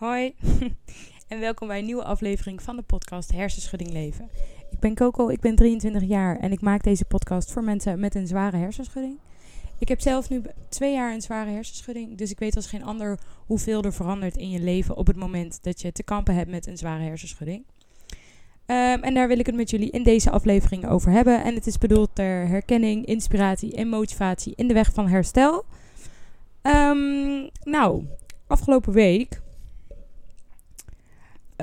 Hoi en welkom bij een nieuwe aflevering van de podcast Hersenschudding Leven. Ik ben Coco, ik ben 23 jaar en ik maak deze podcast voor mensen met een zware hersenschudding. Ik heb zelf nu twee jaar een zware hersenschudding, dus ik weet als geen ander hoeveel er verandert in je leven op het moment dat je te kampen hebt met een zware hersenschudding. Um, en daar wil ik het met jullie in deze aflevering over hebben. En het is bedoeld ter herkenning, inspiratie en motivatie in de weg van herstel. Um, nou, afgelopen week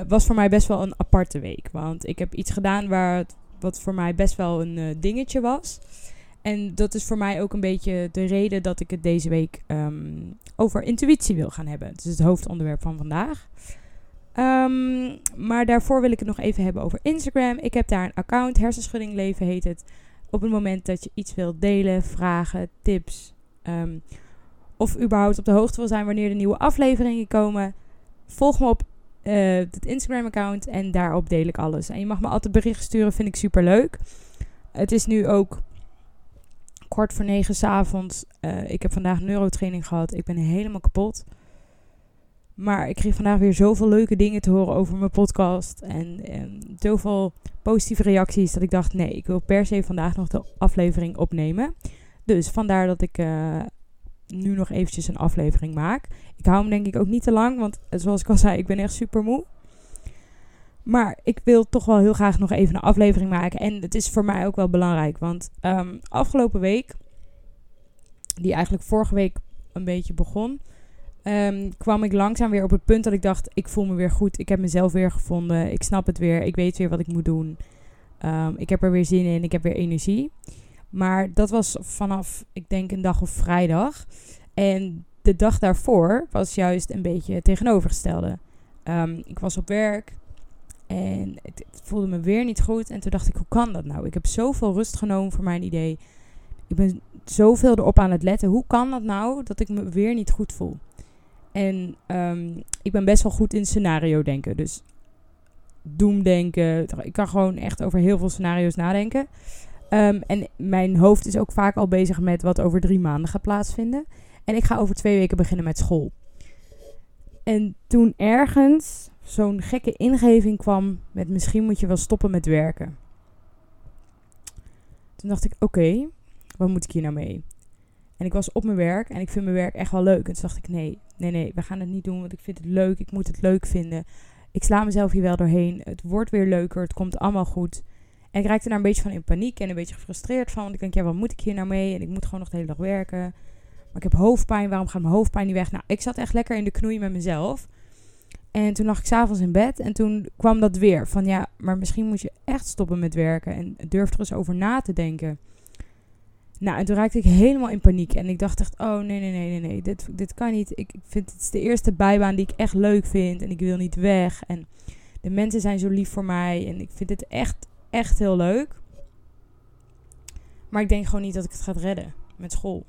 was voor mij best wel een aparte week. Want ik heb iets gedaan waar wat voor mij best wel een uh, dingetje was. En dat is voor mij ook een beetje de reden dat ik het deze week um, over intuïtie wil gaan hebben. Het is het hoofdonderwerp van vandaag. Um, maar daarvoor wil ik het nog even hebben over Instagram. Ik heb daar een account, Hersenschudding Leven heet het. Op het moment dat je iets wilt delen, vragen, tips. Um, of überhaupt op de hoogte wil zijn wanneer de nieuwe afleveringen komen. Volg me op uh, het Instagram-account en daarop deel ik alles. En je mag me altijd berichten sturen, vind ik super leuk. Het is nu ook kwart voor negen s'avonds. Uh, ik heb vandaag neurotraining gehad. Ik ben helemaal kapot. Maar ik kreeg vandaag weer zoveel leuke dingen te horen over mijn podcast. En, en zoveel positieve reacties dat ik dacht: nee, ik wil per se vandaag nog de aflevering opnemen. Dus vandaar dat ik uh, nu nog eventjes een aflevering maak. Ik hou hem denk ik ook niet te lang, want zoals ik al zei, ik ben echt super moe. Maar ik wil toch wel heel graag nog even een aflevering maken. En het is voor mij ook wel belangrijk, want um, afgelopen week, die eigenlijk vorige week een beetje begon, um, kwam ik langzaam weer op het punt dat ik dacht: ik voel me weer goed. Ik heb mezelf weer gevonden. Ik snap het weer. Ik weet weer wat ik moet doen. Um, ik heb er weer zin in. Ik heb weer energie. Maar dat was vanaf, ik denk, een dag of vrijdag. En de dag daarvoor was juist een beetje het tegenovergestelde. Um, ik was op werk en het, voelde me weer niet goed. En toen dacht ik, hoe kan dat nou? Ik heb zoveel rust genomen voor mijn idee. Ik ben zoveel erop aan het letten. Hoe kan dat nou dat ik me weer niet goed voel? En um, ik ben best wel goed in scenario denken. Dus doemdenken. Ik kan gewoon echt over heel veel scenario's nadenken. Um, en mijn hoofd is ook vaak al bezig met wat over drie maanden gaat plaatsvinden. En ik ga over twee weken beginnen met school. En toen ergens zo'n gekke ingeving kwam met misschien moet je wel stoppen met werken. Toen dacht ik, oké, okay, wat moet ik hier nou mee? En ik was op mijn werk en ik vind mijn werk echt wel leuk. En toen dacht ik, nee, nee, nee, we gaan het niet doen, want ik vind het leuk. Ik moet het leuk vinden. Ik sla mezelf hier wel doorheen. Het wordt weer leuker. Het komt allemaal goed. En ik raakte daar een beetje van in paniek en een beetje gefrustreerd van. Want ik denk, ja, wat moet ik hier nou mee? En ik moet gewoon nog de hele dag werken. Maar ik heb hoofdpijn. Waarom gaat mijn hoofdpijn niet weg? Nou, ik zat echt lekker in de knoei met mezelf. En toen lag ik s'avonds in bed en toen kwam dat weer. Van ja, maar misschien moet je echt stoppen met werken. En durf er eens over na te denken. Nou, en toen raakte ik helemaal in paniek. En ik dacht echt, oh nee, nee, nee, nee, nee. Dit, dit kan niet. Ik vind het is de eerste bijbaan die ik echt leuk vind. En ik wil niet weg. En de mensen zijn zo lief voor mij. En ik vind het echt, echt heel leuk. Maar ik denk gewoon niet dat ik het ga redden met school.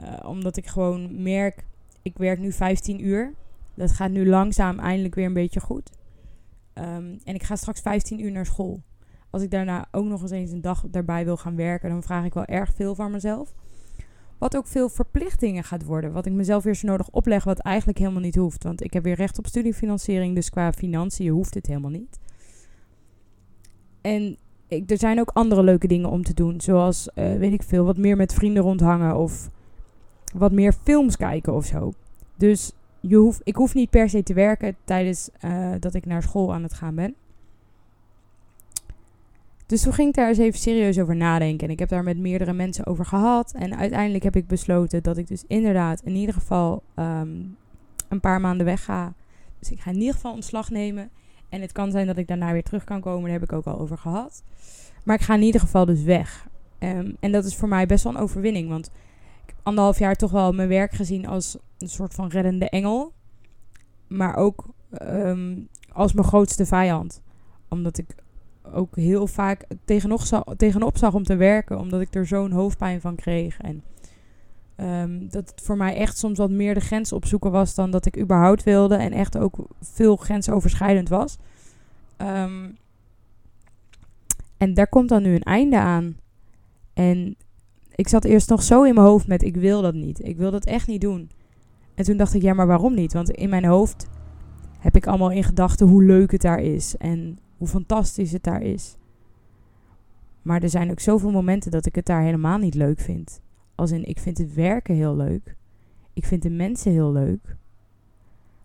Uh, omdat ik gewoon merk, ik werk nu 15 uur. Dat gaat nu langzaam eindelijk weer een beetje goed. Um, en ik ga straks 15 uur naar school. Als ik daarna ook nog eens een dag daarbij wil gaan werken, dan vraag ik wel erg veel van mezelf. Wat ook veel verplichtingen gaat worden. Wat ik mezelf weer zo nodig opleg, wat eigenlijk helemaal niet hoeft. Want ik heb weer recht op studiefinanciering, dus qua financiën hoeft het helemaal niet. En ik, er zijn ook andere leuke dingen om te doen. Zoals, uh, weet ik veel, wat meer met vrienden rondhangen of wat meer films kijken of zo. Dus je hoef, ik hoef niet per se te werken tijdens uh, dat ik naar school aan het gaan ben. Dus toen ging ik daar eens even serieus over nadenken. En ik heb daar met meerdere mensen over gehad. En uiteindelijk heb ik besloten dat ik dus inderdaad in ieder geval um, een paar maanden wegga. Dus ik ga in ieder geval ontslag nemen. En het kan zijn dat ik daarna weer terug kan komen. Daar heb ik ook al over gehad. Maar ik ga in ieder geval dus weg. Um, en dat is voor mij best wel een overwinning. Want ik heb anderhalf jaar toch wel mijn werk gezien als een soort van reddende engel. Maar ook um, als mijn grootste vijand. Omdat ik ook heel vaak tegenop zag, tegenop zag om te werken. Omdat ik er zo'n hoofdpijn van kreeg. En um, dat het voor mij echt soms wat meer de grens opzoeken was dan dat ik überhaupt wilde. En echt ook veel grensoverschrijdend was. Um, en daar komt dan nu een einde aan. En ik zat eerst nog zo in mijn hoofd met ik wil dat niet. Ik wil dat echt niet doen. En toen dacht ik, ja, maar waarom niet? Want in mijn hoofd heb ik allemaal in gedachten hoe leuk het daar is en hoe fantastisch het daar is. Maar er zijn ook zoveel momenten dat ik het daar helemaal niet leuk vind. Als in, ik vind het werken heel leuk. Ik vind de mensen heel leuk.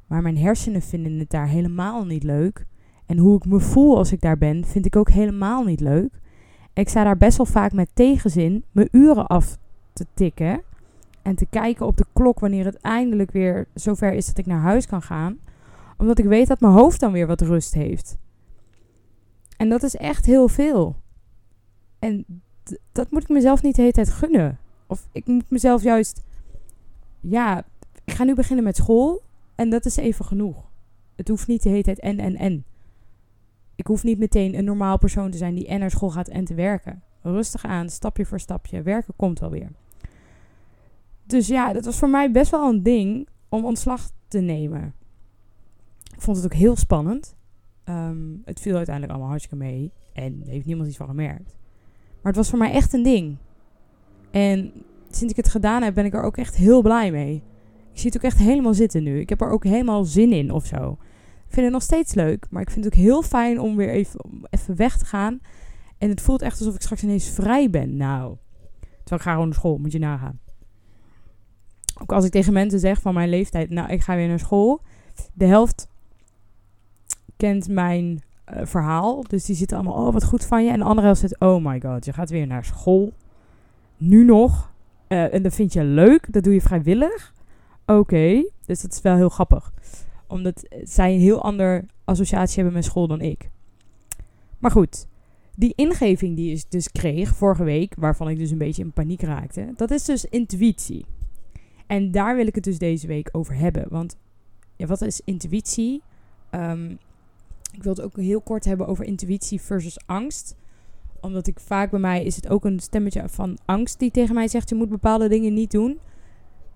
Maar mijn hersenen vinden het daar helemaal niet leuk. En hoe ik me voel als ik daar ben, vind ik ook helemaal niet leuk. Ik sta daar best wel vaak met tegenzin mijn uren af te tikken. En te kijken op de klok wanneer het eindelijk weer zover is dat ik naar huis kan gaan. Omdat ik weet dat mijn hoofd dan weer wat rust heeft. En dat is echt heel veel. En dat moet ik mezelf niet de hele tijd gunnen. Of ik moet mezelf juist. Ja, ik ga nu beginnen met school. En dat is even genoeg. Het hoeft niet de hele tijd en en en. Ik hoef niet meteen een normaal persoon te zijn die en naar school gaat en te werken. Rustig aan, stapje voor stapje. Werken komt wel weer. Dus ja, dat was voor mij best wel een ding om ontslag te nemen. Ik vond het ook heel spannend. Ehm, het viel uiteindelijk allemaal hartstikke mee. En heeft niemand iets van gemerkt. Maar het was voor mij echt een ding. En sinds ik het gedaan heb, ben ik er ook echt heel blij mee. Ik zie het ook echt helemaal zitten nu. Ik heb er ook helemaal zin in of zo. Ik vind het nog steeds leuk, maar ik vind het ook heel fijn om weer even, even weg te gaan. En het voelt echt alsof ik straks ineens vrij ben. Nou, terwijl ik ga gewoon naar school, moet je nagaan. Ook als ik tegen mensen zeg van mijn leeftijd, nou, ik ga weer naar school. De helft kent mijn uh, verhaal. Dus die zitten allemaal, oh, wat goed van je. En de andere helft zit, oh my god, je gaat weer naar school. Nu nog. Uh, en dat vind je leuk. Dat doe je vrijwillig. Oké. Dus dat is wel heel grappig. Omdat zij een heel ander associatie hebben met school dan ik. Maar goed. Die ingeving die ik dus kreeg vorige week, waarvan ik dus een beetje in paniek raakte, dat is dus intuïtie. En daar wil ik het dus deze week over hebben. Want ja, wat is intuïtie? Um, ik wil het ook heel kort hebben over intuïtie versus angst. Omdat ik vaak bij mij is het ook een stemmetje van angst die tegen mij zegt: je moet bepaalde dingen niet doen.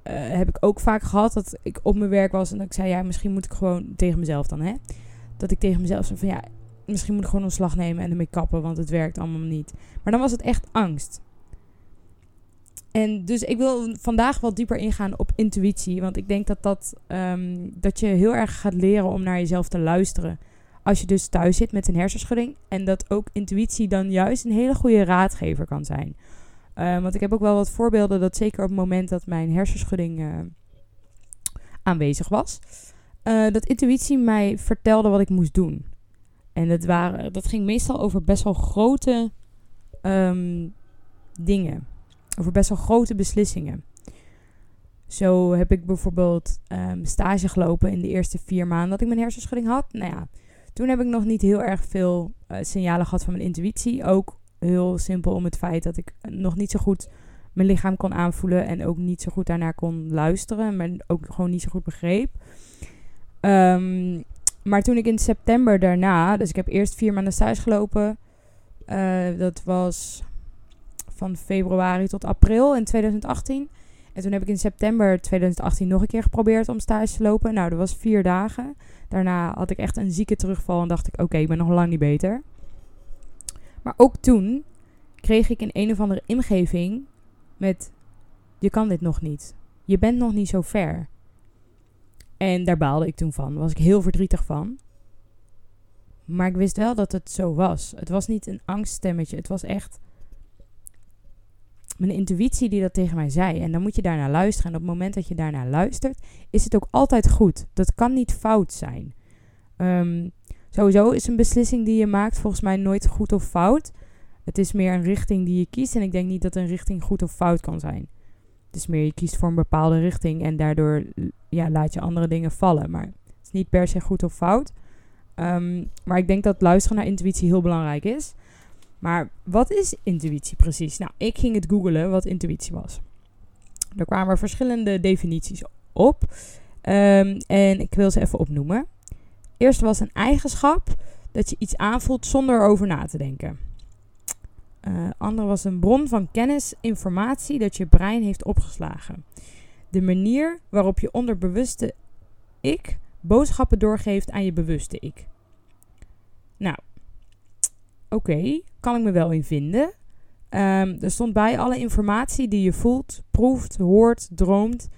Uh, heb ik ook vaak gehad dat ik op mijn werk was en dat ik zei: ja, misschien moet ik gewoon tegen mezelf dan, hè? Dat ik tegen mezelf zei: van ja, misschien moet ik gewoon ontslag nemen en ermee kappen, want het werkt allemaal niet. Maar dan was het echt angst. En dus ik wil vandaag wat dieper ingaan op intuïtie. Want ik denk dat, dat, um, dat je heel erg gaat leren om naar jezelf te luisteren. Als je dus thuis zit met een hersenschudding. En dat ook intuïtie dan juist een hele goede raadgever kan zijn. Uh, want ik heb ook wel wat voorbeelden dat zeker op het moment dat mijn hersenschudding uh, aanwezig was. Uh, dat intuïtie mij vertelde wat ik moest doen. En dat, waren, dat ging meestal over best wel grote um, dingen. Over best wel grote beslissingen. Zo heb ik bijvoorbeeld um, stage gelopen in de eerste vier maanden dat ik mijn hersenschudding had. Nou ja, toen heb ik nog niet heel erg veel uh, signalen gehad van mijn intuïtie. Ook heel simpel om het feit dat ik nog niet zo goed mijn lichaam kon aanvoelen. En ook niet zo goed daarnaar kon luisteren. Maar ook gewoon niet zo goed begreep. Um, maar toen ik in september daarna, dus ik heb eerst vier maanden stage gelopen. Uh, dat was van februari tot april in 2018. En toen heb ik in september 2018 nog een keer geprobeerd om stage te lopen. Nou, dat was vier dagen. Daarna had ik echt een zieke terugval en dacht ik, oké, ik ben nog lang niet beter. Maar ook toen kreeg ik een een of andere ingeving met, je kan dit nog niet. Je bent nog niet zo ver. En daar baalde ik toen van. was ik heel verdrietig van. Maar ik wist wel dat het zo was. Het was niet een angststemmetje. Het was echt mijn intuïtie die dat tegen mij zei. En dan moet je daarnaar luisteren. En op het moment dat je daarnaar luistert, is het ook altijd goed. Dat kan niet fout zijn. Um, sowieso is een beslissing die je maakt volgens mij nooit goed of fout. Het is meer een richting die je kiest. En ik denk niet dat een richting goed of fout kan zijn. Het is meer je kiest voor een bepaalde richting en daardoor ja, laat je andere dingen vallen. Maar het is niet per se goed of fout. Um, maar ik denk dat luisteren naar intuïtie heel belangrijk is. Maar wat is intuïtie precies? Nou, ik ging het googelen wat intuïtie was. Er kwamen verschillende definities op. Um, en ik wil ze even opnoemen. Eerst was een eigenschap dat je iets aanvoelt zonder over na te denken. Uh, andere was een bron van kennis, informatie dat je brein heeft opgeslagen. De manier waarop je onderbewuste ik boodschappen doorgeeft aan je bewuste ik. Nou, oké, kan ik me wel in vinden. Um, er stond bij alle informatie die je voelt, proeft, hoort, droomt.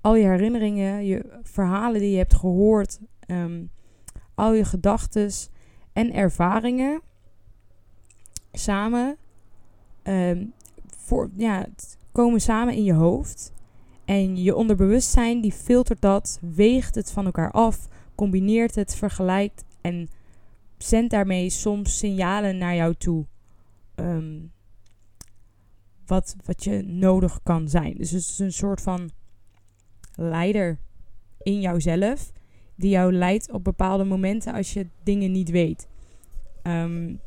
Al je herinneringen, je verhalen die je hebt gehoord. Um, al je gedachten en ervaringen samen ehm, voor, ja, komen samen in je hoofd. En je onderbewustzijn die filtert dat, weegt het van elkaar af, combineert het, vergelijkt en zendt daarmee soms signalen naar jou toe. Ehm, wat, wat je nodig kan zijn. Dus het is een soort van leider in jouzelf. Die jou leidt op bepaalde momenten als je dingen niet weet. Um,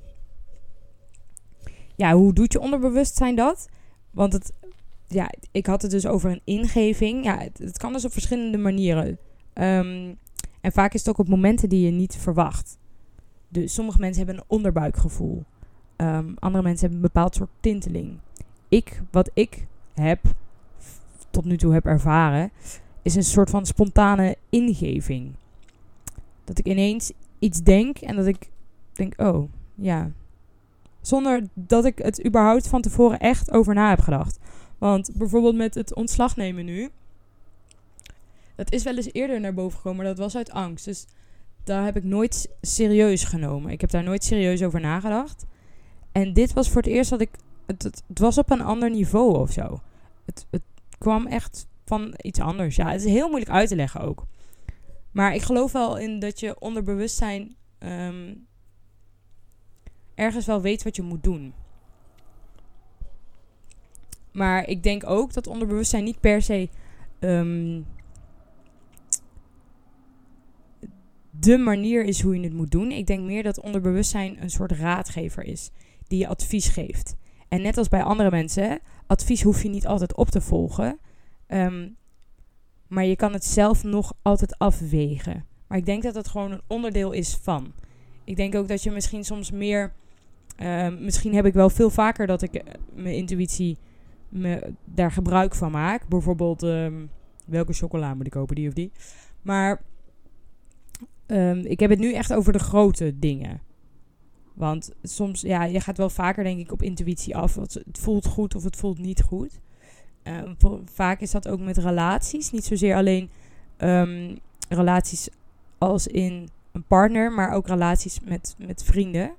ja, hoe doet je onderbewustzijn dat? Want het, ja, ik had het dus over een ingeving. Ja, het, kan dus op verschillende manieren. Um, en vaak is het ook op momenten die je niet verwacht. Dus sommige mensen hebben een onderbuikgevoel. Um, andere mensen hebben een bepaald soort tinteling. Ik, wat ik heb, tot nu toe heb ervaren, is een soort van spontane ingeving. Dat ik ineens iets denk en dat ik denk, oh ja. Zonder dat ik het überhaupt van tevoren echt over na heb gedacht. Want bijvoorbeeld met het ontslag nemen nu. Dat is wel eens eerder naar boven gekomen, maar dat was uit angst. Dus daar heb ik nooit serieus genomen. Ik heb daar nooit serieus over nagedacht. En dit was voor het eerst dat ik. Het, het, was op een ander niveau of zo. Het, het kwam echt van iets anders. Ja, het is heel moeilijk uit te leggen ook. Maar ik geloof wel in dat je onderbewustzijn um, ergens wel weet wat je moet doen. Maar ik denk ook dat onderbewustzijn niet per se um, de manier is hoe je het moet doen. Ik denk meer dat onderbewustzijn een soort raadgever is die je advies geeft. En net als bij andere mensen, advies hoef je niet altijd op te volgen. Um, maar je kan het zelf nog altijd afwegen. Maar ik denk dat het gewoon een onderdeel is van. Ik denk ook dat je misschien soms meer. Um, misschien heb ik wel veel vaker dat ik uh, mijn intuïtie me daar gebruik van maak. Bijvoorbeeld, um, welke chocola moet ik kopen, die of die. Maar um, ik heb het nu echt over de grote dingen. Want soms, ja, je gaat wel vaker, denk ik, op intuïtie af. Het voelt goed of het voelt niet goed. Uh, vaak is dat ook met relaties. Niet zozeer alleen um, relaties als in een partner, maar ook relaties met, met vrienden.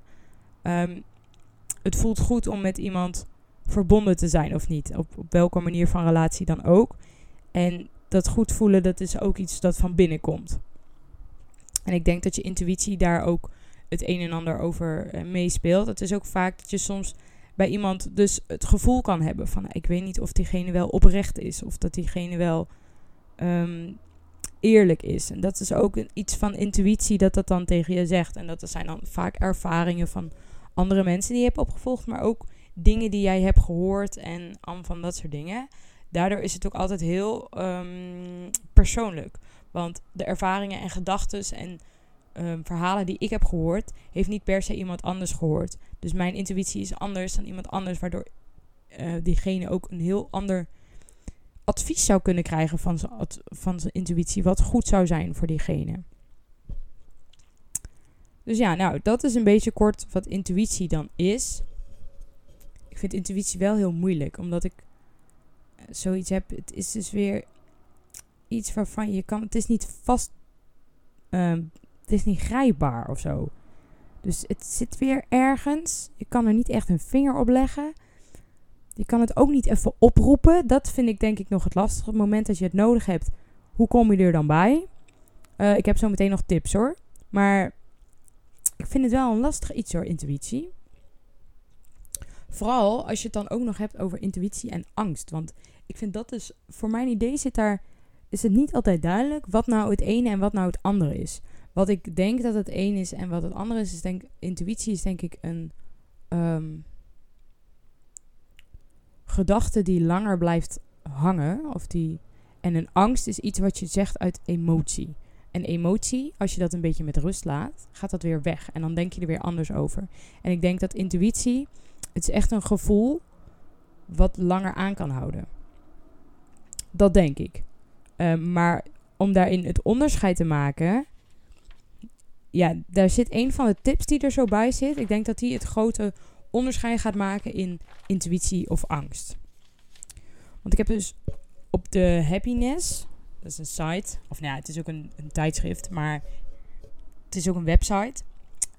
Het voelt goed om met iemand verbonden te zijn of niet. Op, op welke manier van relatie dan ook. En dat goed voelen, dat is ook iets dat van binnen komt. En ik denk dat je intuïtie daar ook het een en ander over uh, meespeelt. Het is ook vaak dat je soms bij iemand dus het gevoel kan hebben van ik weet niet of diegene wel oprecht is of dat diegene wel um, eerlijk is. En dat is ook iets van intuïtie dat dat dan tegen je zegt. En dat zijn dan vaak ervaringen van andere mensen die je hebt opgevolgd, maar ook dingen die jij hebt gehoord en van dat soort dingen. Daardoor is het ook altijd heel um, persoonlijk. Want de ervaringen en gedachten en um, verhalen die ik heb gehoord, heeft niet per se iemand anders gehoord. Dus mijn intuïtie is anders dan iemand anders, waardoor uh, diegene ook een heel ander advies zou kunnen krijgen van zijn, van zijn intuïtie, wat goed zou zijn voor diegene. Dus ja, nou, dat is een beetje kort wat intuïtie dan is. Ik vind intuïtie wel heel moeilijk, omdat ik uh, zoiets heb. Het is dus weer iets waarvan je kan. Het is niet vast. Uh, het is niet grijpbaar of zo. Dus het zit weer ergens. Je kan er niet echt een vinger op leggen. Je kan het ook niet even oproepen. Dat vind ik denk ik nog het lastige. Moment dat je het nodig hebt, hoe kom je er dan bij? Uh, ik heb zo meteen nog tips hoor. Maar ik vind het wel een lastig iets hoor, intuïtie. Vooral als je het dan ook nog hebt over intuïtie en angst. Want ik vind dat dus, voor mijn idee zit daar, is het niet altijd duidelijk wat nou het ene en wat nou het andere is. Wat ik denk dat het een is en wat het andere is, is denk intuïtie is denk ik een um, gedachte die langer blijft hangen. Of die, en een angst is iets wat je zegt uit emotie. En emotie, als je dat een beetje met rust laat, gaat dat weer weg. En dan denk je er weer anders over. En ik denk dat intuïtie, het is echt een gevoel wat langer aan kan houden. Dat denk ik. Um, maar om daarin het onderscheid te maken, ja, daar zit een van de tips die er zo bij zit. Ik denk dat die het grote onderscheid gaat maken in intuïtie of angst. Want ik heb dus op de Happiness, dat is een site, of nou ja, het is ook een, een tijdschrift, maar het is ook een website,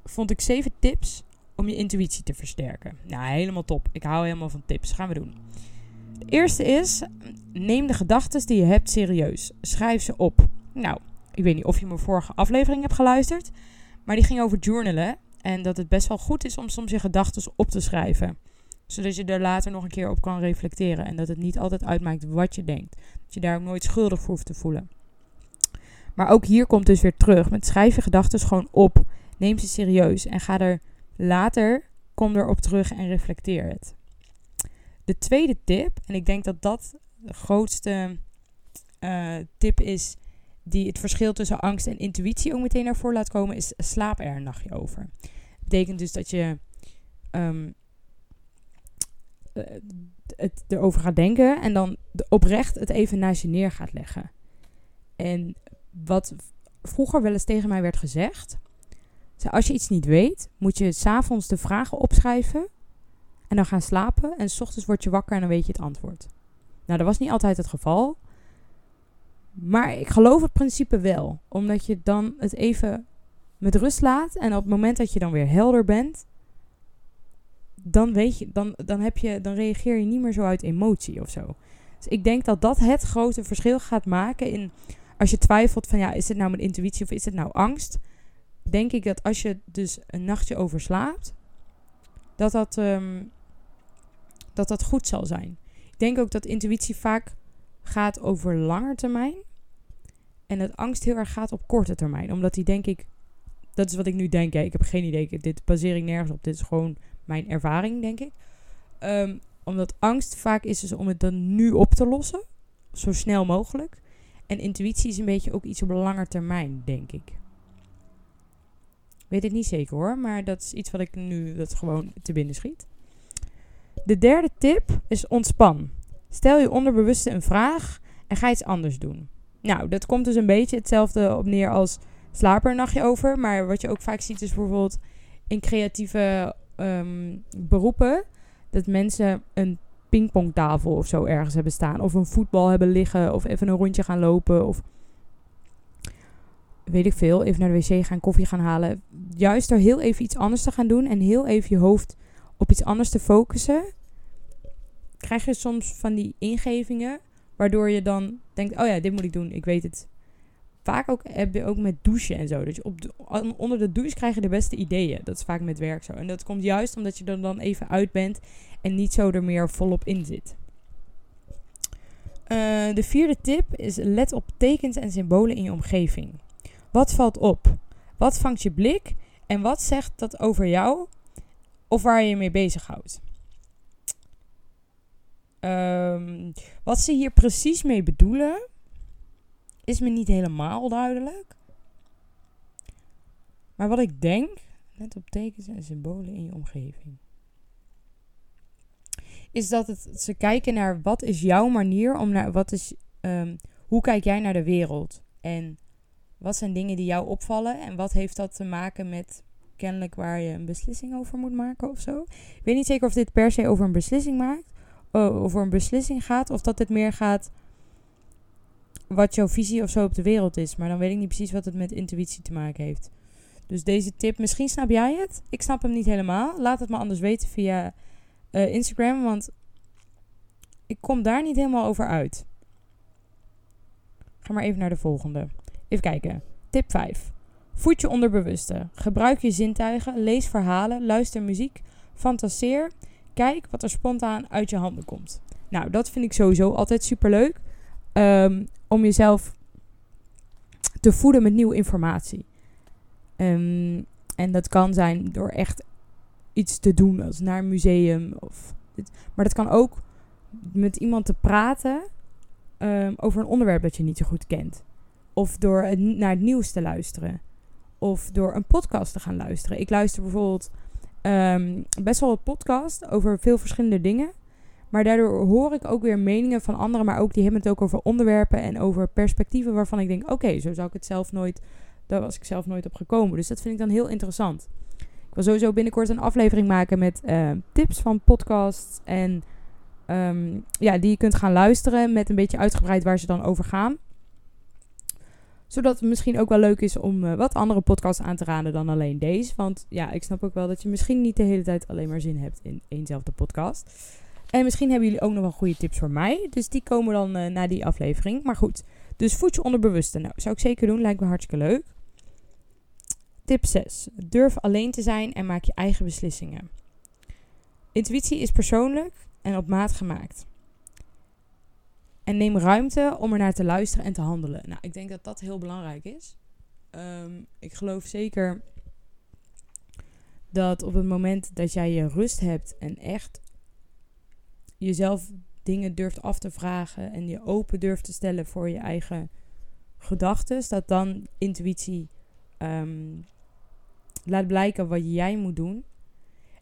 vond ik zeven tips om je intuïtie te versterken. Nou, helemaal top. Ik hou helemaal van tips. Gaan we doen. De eerste is, neem de gedachten die je hebt serieus. Schrijf ze op. Nou, ik weet niet of je mijn vorige aflevering hebt geluisterd, maar die ging over journalen. En dat het best wel goed is om soms je gedachten op te schrijven. Zodat je er later nog een keer op kan reflecteren. En dat het niet altijd uitmaakt wat je denkt. Dat je daar ook nooit schuldig voor hoeft te voelen. Maar ook hier komt dus weer terug. Met schrijf je gedachten gewoon op. Neem ze serieus. En ga er later, kom erop terug en reflecteer het. De tweede tip, en ik denk dat dat de grootste uh, tip is die het verschil tussen angst en intuïtie ook meteen naar voren laat komen, is slaap er een nachtje over. Dat betekent dus dat je um, het erover gaat denken en dan oprecht het even naast je neer gaat leggen. En wat vroeger wel eens tegen mij werd gezegd, als je iets niet weet, moet je s'avonds de vragen opschrijven en dan gaan slapen en s ochtends word je wakker en dan weet je het antwoord. Nou, dat was niet altijd het geval. Maar ik geloof het principe wel. Omdat je dan het even met rust laat. En op het moment dat je dan weer helder bent. Dan, weet je, dan, dan, heb je, dan reageer je niet meer zo uit emotie of zo. Dus ik denk dat dat het grote verschil gaat maken in. Als je twijfelt van ja, is het nou mijn intuïtie of is het nou angst? Denk ik dat als je dus een nachtje overslaapt. Dat dat, ehm, dat dat goed zal zijn. Ik denk ook dat intuïtie vaak gaat over lange termijn. En dat angst heel erg gaat op korte termijn. Omdat die denk ik, dat is wat ik nu denk. Ik heb geen idee. Dit baseer ik nergens op. Dit is gewoon mijn ervaring, denk ik. Um, omdat angst vaak is om het dan nu op te lossen. Zo snel mogelijk. En intuïtie is een beetje ook iets op lange termijn, denk ik. Weet het niet zeker hoor. Maar dat is iets wat ik nu dat gewoon te binnen schiet. De derde tip is ontspan. Stel je onderbewuste een vraag en ga iets anders doen. Nou, dat komt dus een beetje hetzelfde op neer als slaap er een nachtje over. Maar wat je ook vaak ziet is bijvoorbeeld in creatieve ehm, beroepen... dat mensen een pingpongtafel of zo ergens hebben staan. Of een voetbal hebben liggen. Of even een rondje gaan lopen. Of weet ik veel, even naar de wc gaan, koffie gaan halen. Juist door heel even iets anders te gaan doen en heel even je hoofd op iets anders te focussen, krijg je soms van die ingevingen, waardoor je dan denkt, oh ja, dit moet ik doen, ik weet het. Vaak ook, heb je ook met douchen en zo. Dat je onder de douche krijg je de beste ideeën. Dat is vaak met werk zo. En dat komt juist omdat je er dan even uit bent en niet zo er meer volop in zit. Uh, de vierde tip is let op tekens en symbolen in je omgeving. Wat valt op? Wat vangt je blik? En wat zegt dat over jou of waar je je mee bezighoudt? Um, wat ze hier precies mee bedoelen, is me niet helemaal duidelijk. Maar wat ik denk, let op tekens en symbolen in je omgeving. Is dat het, ze kijken naar wat is jouw manier om naar wat is, um, hoe kijk jij naar de wereld? En wat zijn dingen die jou opvallen en wat heeft dat te maken met kennelijk waar je een beslissing over moet maken of zo? Ik weet niet zeker of dit per se over een beslissing maakt, over een beslissing gaat, of dat het meer gaat wat jouw visie of zo op de wereld is. Maar dan weet ik niet precies wat het met intuïtie te maken heeft. Dus deze tip, misschien snap jij het. Ik snap hem niet helemaal. Laat het me anders weten via uh, Instagram, want ik kom daar niet helemaal over uit. Ga maar even naar de volgende. Even kijken. Tip 5. Voed je onderbewuste. Gebruik je zintuigen. Lees verhalen. Luister muziek. Fantaseer. Kijk wat er spontaan uit je handen komt. Nou, dat vind ik sowieso altijd super leuk. Um, om jezelf te voeden met nieuwe informatie. Um, en dat kan zijn door echt iets te doen, als naar een museum. Of dit. Maar dat kan ook met iemand te praten um, over een onderwerp dat je niet zo goed kent. Of door naar het nieuws te luisteren. Of door een podcast te gaan luisteren. Ik luister bijvoorbeeld um, best wel wat podcast over veel verschillende dingen. Maar daardoor hoor ik ook weer meningen van anderen. Maar ook die hebben het ook over onderwerpen en over perspectieven waarvan ik denk: oké, zo zou ik het zelf nooit. Daar was ik zelf nooit op gekomen. Dus dat vind ik dan heel interessant. Ik wil sowieso binnenkort een aflevering maken met uh, tips van podcasts. En um, ja, die je kunt gaan luisteren met een beetje uitgebreid waar ze dan over gaan. Zodat het misschien ook wel leuk is om eh, wat andere podcasts aan te raden dan alleen deze. Want ja, ik snap ook wel dat je misschien niet de hele tijd alleen maar zin hebt in éénzelfde podcast. En misschien hebben jullie ook nog wel goede tips voor mij. Dus die komen dan uh, na die aflevering. Maar goed, dus voed je onderbewuste. Nou, zou ik zeker doen. Lijkt me hartstikke leuk. Tip 6. Durf alleen te zijn en maak je eigen beslissingen. Intuïtie is persoonlijk en op maat gemaakt. En neem ruimte om er naar te luisteren en te handelen. Nou, ik denk dat dat heel belangrijk is. Um, ik geloof zeker dat op het moment dat jij je rust hebt en echt jezelf dingen durft af te vragen en je open durft te stellen voor je eigen gedachten, dat dan intuïtie um, laat blijken wat jij moet doen.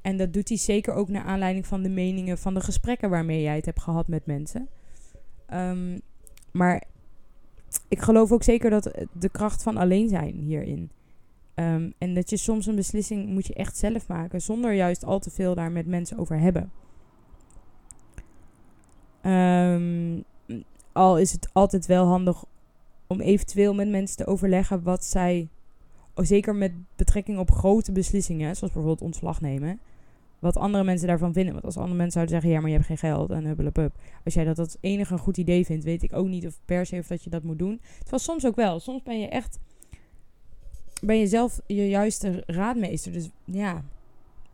En dat doet hij zeker ook naar aanleiding van de meningen van de gesprekken waarmee jij het hebt gehad met mensen. Um, maar ik geloof ook zeker dat de kracht van alleen zijn hierin. Um, en dat je soms een beslissing moet je echt zelf maken, zonder juist al te veel daar met mensen over hebben. Um, al is het altijd wel handig om eventueel met mensen te overleggen wat zij, oh, zeker met betrekking op grote beslissingen, zoals bijvoorbeeld ontslag nemen, wat andere mensen daarvan vinden. Want als andere mensen zouden zeggen, ja, maar je hebt geen geld en hubbelepup. Als jij dat als enige een goed idee vindt, weet ik ook niet of per se of dat je dat moet doen. Het was soms ook wel. Soms ben je echt, ben je zelf je juiste raadmeester. Dus ja,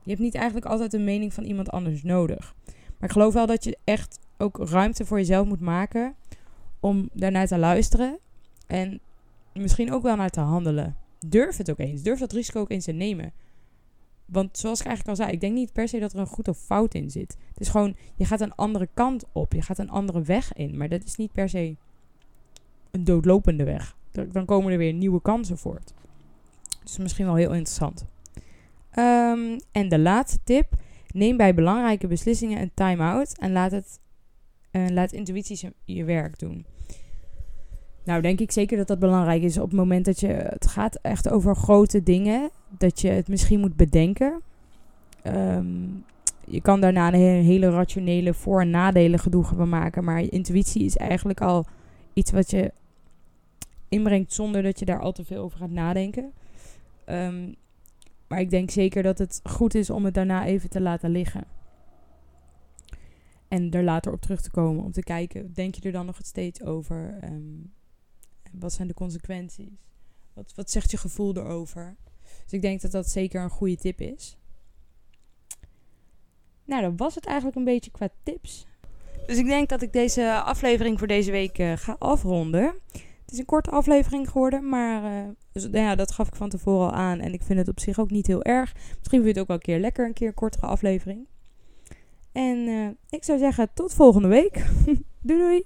je hebt niet eigenlijk altijd een mening van iemand anders nodig. Maar ik geloof wel dat je echt ook ruimte voor jezelf moet maken om daarnaar te luisteren. En misschien ook wel naar te handelen. Durf het ook eens. Durf dat risico ook eens te nemen. Want zoals ik eigenlijk al zei, ik denk niet per se dat er een goed of fout in zit. Het is gewoon, je gaat een andere kant op. Je gaat een andere weg in. Maar dat is niet per se een doodlopende weg. Dan komen er weer nieuwe kansen voort. Dus misschien wel heel interessant. Um, en de laatste tip. Neem bij belangrijke beslissingen een time-out en laat, het, uh, laat intuïtie je werk doen. Nou, denk ik zeker dat dat belangrijk is op het moment dat je. Het gaat echt over grote dingen. Dat je het misschien moet bedenken. Um, je kan daarna een hele rationele voor- en nadelen gedoe van maken. Maar je intuïtie is eigenlijk al iets wat je inbrengt zonder dat je daar al te veel over gaat nadenken. Um, maar ik denk zeker dat het goed is om het daarna even te laten liggen. En er later op terug te komen om te kijken, denk je er dan nog steeds over? Um, wat zijn de consequenties? Wat, wat zegt je gevoel erover? Dus ik denk dat dat zeker een goede tip is. Nou, dat was het eigenlijk een beetje qua tips. Dus ik denk dat ik deze aflevering voor deze week uh, ga afronden. Het is een korte aflevering geworden, maar nou ja, dat gaf ik van tevoren al aan. En ik vind het op zich ook niet heel erg. Misschien vind je het ook wel een keer lekker, een keer een kortere aflevering. En uh, ik zou zeggen, tot volgende week. doei doei!